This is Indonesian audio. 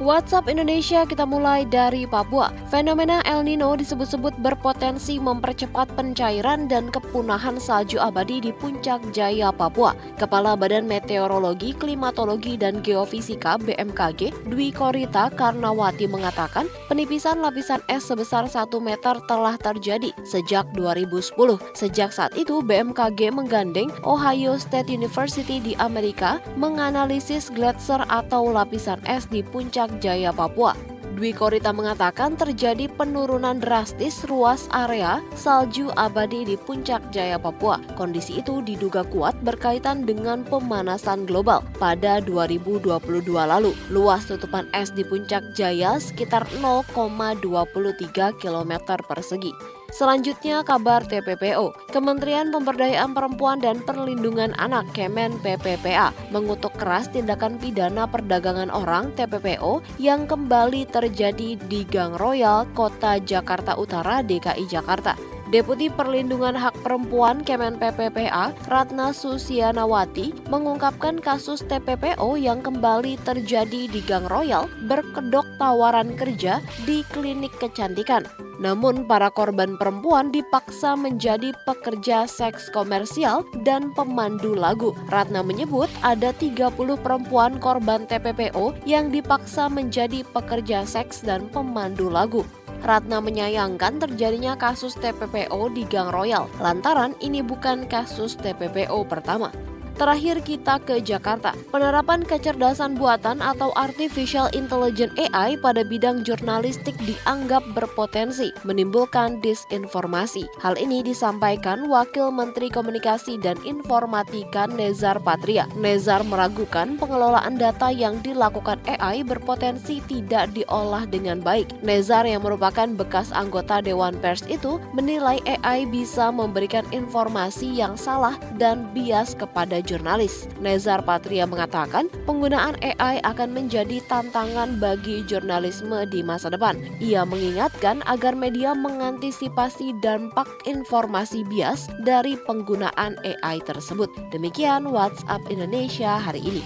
WhatsApp Indonesia kita mulai dari Papua. Fenomena El Nino disebut-sebut berpotensi mempercepat pencairan dan kepunahan salju abadi di puncak Jaya Papua. Kepala Badan Meteorologi, Klimatologi, dan Geofisika BMKG, Dwi Korita Karnawati mengatakan penipisan lapisan es sebesar 1 meter telah terjadi sejak 2010. Sejak saat itu BMKG menggandeng Ohio State University di Amerika menganalisis gletser atau lapisan es di puncak Jaya, Papua. Dwi Korita mengatakan terjadi penurunan drastis ruas area salju abadi di puncak Jaya Papua. Kondisi itu diduga kuat berkaitan dengan pemanasan global pada 2022 lalu. Luas tutupan es di puncak Jaya sekitar 0,23 km persegi. Selanjutnya kabar TPPO. Kementerian Pemberdayaan Perempuan dan Perlindungan Anak Kemen PPPA mengutuk keras tindakan pidana perdagangan orang TPPO yang kembali terjadi di Gang Royal, Kota Jakarta Utara, DKI Jakarta. Deputi Perlindungan Hak Perempuan Kemen PPPA, Ratna Susianawati, mengungkapkan kasus TPPO yang kembali terjadi di Gang Royal berkedok tawaran kerja di klinik kecantikan. Namun para korban perempuan dipaksa menjadi pekerja seks komersial dan pemandu lagu. Ratna menyebut ada 30 perempuan korban TPPO yang dipaksa menjadi pekerja seks dan pemandu lagu. Ratna menyayangkan terjadinya kasus TPPO di Gang Royal, lantaran ini bukan kasus TPPO pertama. Terakhir kita ke Jakarta. Penerapan kecerdasan buatan atau artificial intelligence AI pada bidang jurnalistik dianggap berpotensi menimbulkan disinformasi. Hal ini disampaikan Wakil Menteri Komunikasi dan Informatika Nezar Patria. Nezar meragukan pengelolaan data yang dilakukan AI berpotensi tidak diolah dengan baik. Nezar yang merupakan bekas anggota Dewan Pers itu menilai AI bisa memberikan informasi yang salah dan bias kepada jurnalis. Nezar Patria mengatakan penggunaan AI akan menjadi tantangan bagi jurnalisme di masa depan. Ia mengingatkan agar media mengantisipasi dampak informasi bias dari penggunaan AI tersebut. Demikian WhatsApp Indonesia hari ini.